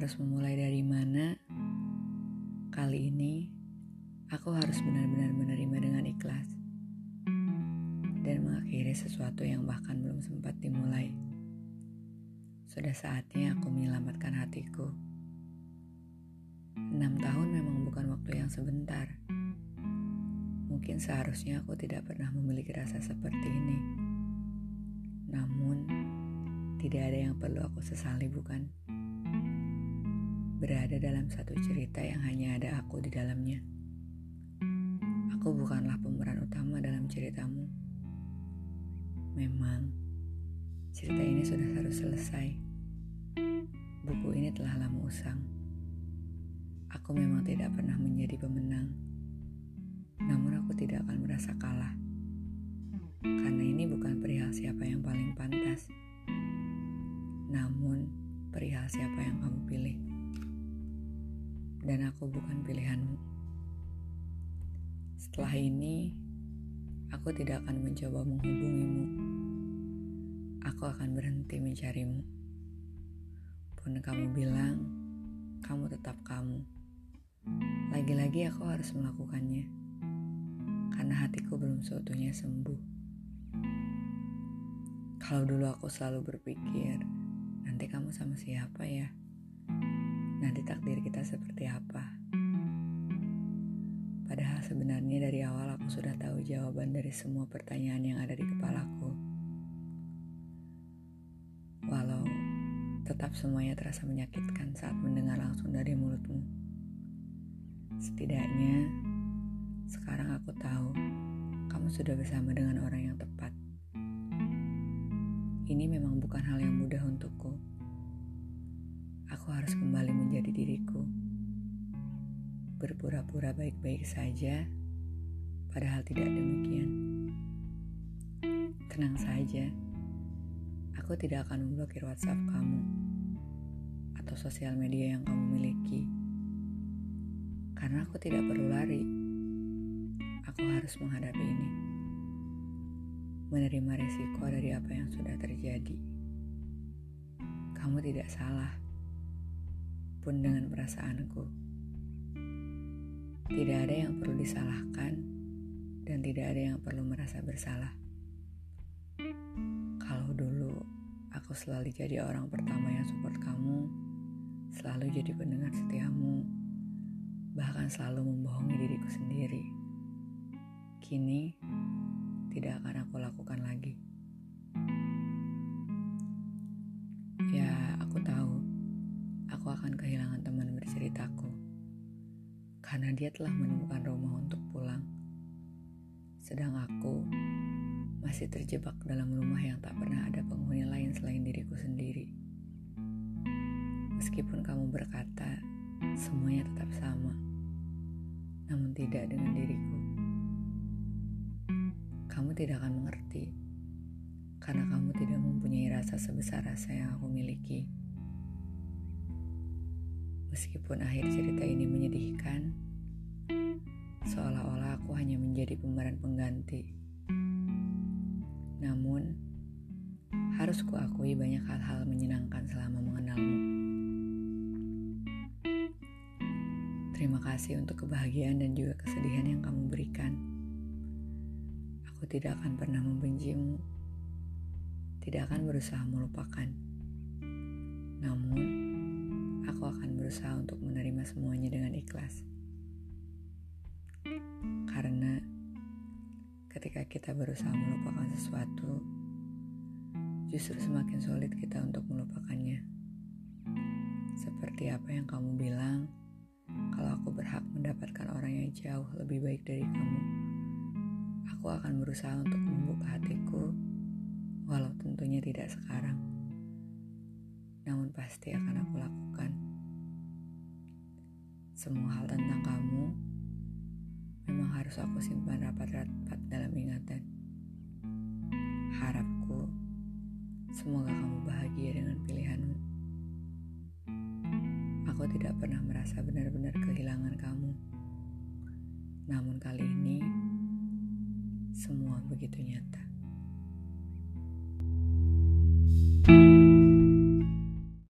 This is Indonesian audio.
harus memulai dari mana, kali ini aku harus benar-benar menerima dengan ikhlas dan mengakhiri sesuatu yang bahkan belum sempat dimulai. Sudah saatnya aku menyelamatkan hatiku. Enam tahun memang bukan waktu yang sebentar. Mungkin seharusnya aku tidak pernah memiliki rasa seperti ini. Namun, tidak ada yang perlu aku sesali, bukan? Berada dalam satu cerita yang hanya ada aku di dalamnya. Aku bukanlah pemeran utama dalam ceritamu. Memang, cerita ini sudah harus selesai. Buku ini telah lama usang. Aku memang tidak pernah menjadi pemenang. Namun aku tidak akan merasa kalah. Karena ini bukan perihal siapa yang paling pantas. Namun, perihal siapa yang kamu pilih dan aku bukan pilihanmu. Setelah ini, aku tidak akan mencoba menghubungimu. Aku akan berhenti mencarimu. Pun kamu bilang, kamu tetap kamu. Lagi-lagi aku harus melakukannya. Karena hatiku belum seutuhnya sembuh. Kalau dulu aku selalu berpikir, nanti kamu sama siapa ya? Nanti takdir kita seperti apa. Padahal sebenarnya dari awal aku sudah tahu jawaban dari semua pertanyaan yang ada di kepalaku. Walau tetap semuanya terasa menyakitkan saat mendengar langsung dari mulutmu. Setidaknya sekarang aku tahu kamu sudah bersama dengan orang yang tepat. Ini memang bukan hal yang Berpura-pura baik-baik saja, padahal tidak demikian. Tenang saja, aku tidak akan memblokir WhatsApp kamu atau sosial media yang kamu miliki. Karena aku tidak perlu lari. Aku harus menghadapi ini. Menerima resiko dari apa yang sudah terjadi. Kamu tidak salah pun dengan perasaanku. Tidak ada yang perlu disalahkan dan tidak ada yang perlu merasa bersalah. Kalau dulu aku selalu jadi orang pertama yang support kamu, selalu jadi pendengar setiamu, bahkan selalu membohongi diriku sendiri. Kini tidak akan aku lakukan lagi. akan kehilangan teman berceritaku karena dia telah menemukan rumah untuk pulang. Sedang aku masih terjebak dalam rumah yang tak pernah ada penghuni lain selain diriku sendiri. Meskipun kamu berkata semuanya tetap sama, namun tidak dengan diriku. Kamu tidak akan mengerti karena kamu tidak mempunyai rasa sebesar rasa yang aku miliki. Meskipun akhir cerita ini menyedihkan, menjadi pemeran pengganti. Namun, harus kuakui banyak hal-hal menyenangkan selama mengenalmu. Terima kasih untuk kebahagiaan dan juga kesedihan yang kamu berikan. Aku tidak akan pernah membencimu, tidak akan berusaha melupakan. Namun, aku akan berusaha untuk menerima semuanya dengan ikhlas. Ketika kita berusaha melupakan sesuatu, justru semakin sulit kita untuk melupakannya. Seperti apa yang kamu bilang, kalau aku berhak mendapatkan orang yang jauh lebih baik dari kamu, aku akan berusaha untuk membuka hatiku, walau tentunya tidak sekarang namun pasti akan aku lakukan. Semua hal tentang kamu memang harus aku simpan rapat-rapat dalam ingatan. Harapku, semoga kamu bahagia dengan pilihanmu. Aku tidak pernah merasa benar-benar kehilangan kamu. Namun kali ini, semua begitu nyata.